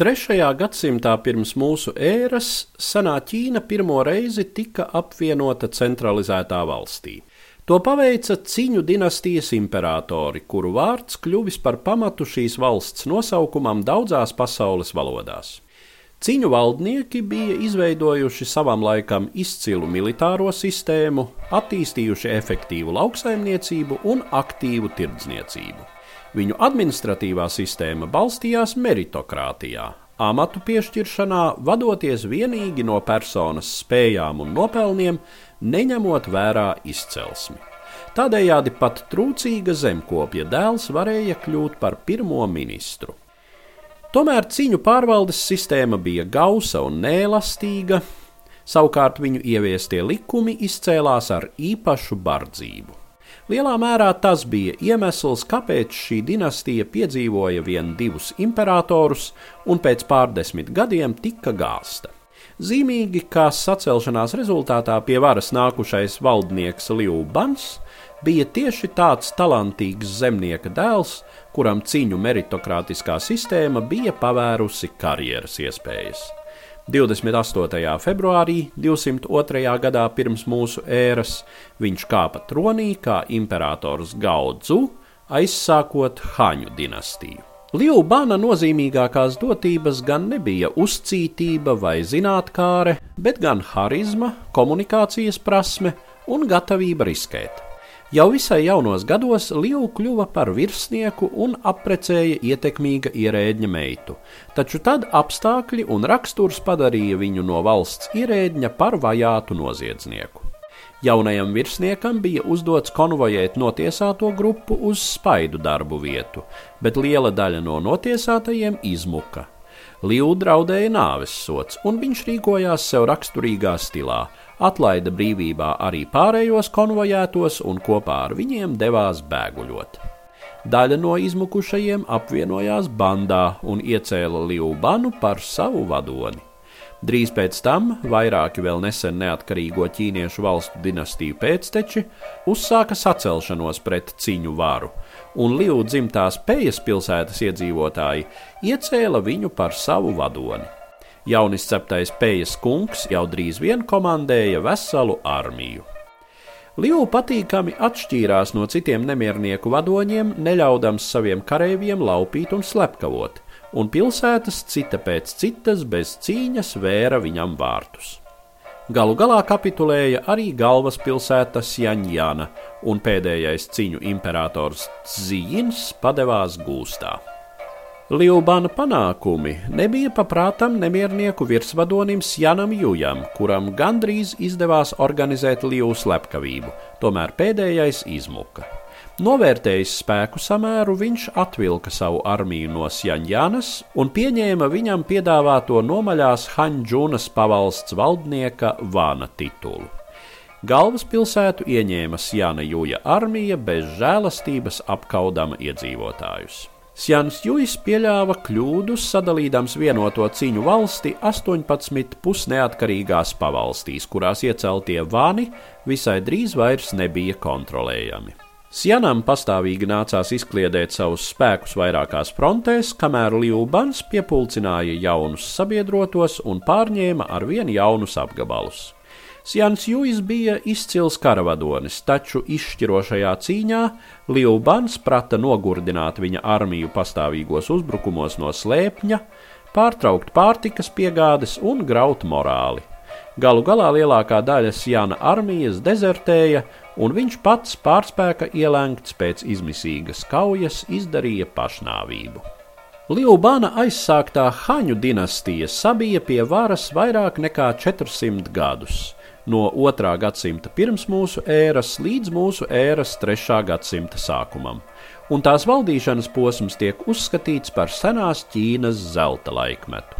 Trešajā gadsimtā pirms mūsu ēras senā Ķīna pirmo reizi tika apvienota centralizētā valstī. To paveica Ciņu dinastijas imperatori, kuru vārds kļuvis par pamatu šīs valsts nosaukumam daudzās pasaules valodās. Ciņu valdnieki bija izveidojuši savam laikam izcilu militāro sistēmu, attīstījuši efektīvu lauksaimniecību un aktīvu tirdzniecību. Viņu administratīvā sistēma balstījās meritokrātijā, amatu piešķiršanā, vadoties tikai no personas spējām un nopelniem, neņemot vērā izcelsmi. Tādējādi pat trūcīga zemkopja dēls varēja kļūt par pirmo ministru. Tomēr cīņu pārvaldes sistēma bija gausa un neelastīga, savukārt viņu ieviestie likumi izcēlās ar īpašu bardzību. Lielā mērā tas bija iemesls, kāpēc šī dinastija piedzīvoja vien divus imperatorus un pēc pārdesmit gadiem tika gāzta. Zīmīgi, kā sacelšanās rezultātā pie varas nākušais valdnieks Liubans bija tieši tāds talantīgs zemnieka dēls, kuram cīņu meritokrātiskā sistēma bija pavērusi karjeras iespējas. 28. februārī 202. gadā pirms mūsu ēras viņš kāpa tronī kā imperators Gaudzu, aizsākot Haņu dinastiju. Liubāna nozīmīgākās dotības gan nebija uzcītība vai zinātnāre, bet gan harizma, komunikācijas prasme un gatavība riskēt. Jau visai jaunos gados Liu kļuva par virsnieku un apprecēja ietekmīga ierēdņa meitu, taču tad apstākļi un raksturs padarīja viņu no valsts ierēdņa par vajātu noziedznieku. Jaunajam virsniekam bija uzdots konvojēt notiesāto grupu uz spaidu darbu vietu, bet liela daļa no notiesātajiem izmuka. Liu draudēja nāves sots, un viņš rīkojās sev raksturīgā stilā atlaida brīvībā arī pārējos konvojētos un kopā ar viņiem devās bēguļot. Daļa no izmukušajiem apvienojās bandā un iecēla Liubanu par savu vadoni. Drīz pēc tam vairāki vēl nesen neatkarīgo ķīniešu valstu dinastiju pēcteči uzsāka sacelšanos pret ciņu varu, un Liu dzimtās Pējas pilsētas iedzīvotāji iecēla viņu par savu vadoni. Jaunisceptais Pējas kungs jau drīz vien komandēja veselu armiju. Liu patīkami atšķīrās no citiem nemiernieku vadoņiem, neļaudams saviem kareiviem laupīt un slepkavot, un pilsētas cita pēc citas bez cīņas vēra viņam vārtus. Galu galā kapitulēja arī galvaspilsēta Sjanjana, un pēdējais ciņu imperators Zīns padevās gūstā. Liubāna panākumi nebija paprātam nemiernieku virsvadonim Sjanam Jujam, kuram gandrīz izdevās organizēt Liu slepkavību, tomēr pēdējais izmuka. Novērtējis spēku samēru, viņš atvilka savu armiju no Sjanjānas un pieņēma viņam piedāvāto nomaļās Hanģunas pavalsts valdnieka Vāna titulu. Galvaspilsētu ieņēma Sjana Jūja armija bez žēlastības apkaudama iedzīvotājus. Sjans Juis pieļāva kļūdu, sadalīdams vienoto ciņu valsti 18 pusneatkarīgās pavalstīs, kurās ieceltie vani visai drīz vairs nebija kontrolējami. Sjanam pastāvīgi nācās izkliedēt savus spēkus vairākās frontēs, kamēr Liubans piepulcināja jaunus sabiedrotos un pārņēma ar vien jaunus apgabalus. Sjans Juis bija izcils karavadonis, taču izšķirošajā cīņā Liubans prata nogurdināt viņa armiju pastāvīgos uzbrukumos no slēpņa, pārtraukt pārtikas piegādes un graut morāli. Galu galā lielākā daļa Sjana armijas dezertēja, un viņš pats pārspēka ielēgts pēc izmisīgas kaujas izdarīja pašnāvību. Liubāna aizsāktā Haņu dinastija sabija pie varas vairāk nekā 400 gadus no 2. gadsimta pirms mūsu ēras līdz mūsu ēras 3. gadsimta sākumam, un tās valdīšanas posms tiek uzskatīts par senās Ķīnas zelta laikmetu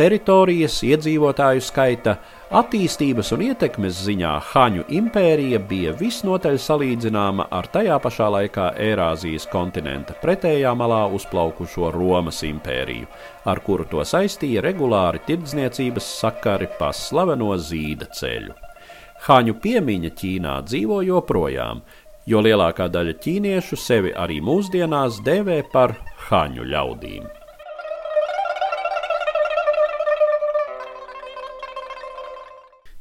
teritorijas, iedzīvotāju skaita, attīstības un ietekmes ziņā Haņu impērija bija visnotaļ salīdzināma ar tajā pašā laikā Eirāzijas kontinenta pretējā malā uzplaukušo Romas impēriju, ar kuru to saistīja regulāri tirdzniecības sakari pa slaveno zīda ceļu. Haņu piemiņa Ķīnā dzīvo joprojām, jo lielākā daļa ķīniešu sevi arī mūsdienās dēvē par haņu ļaudīm.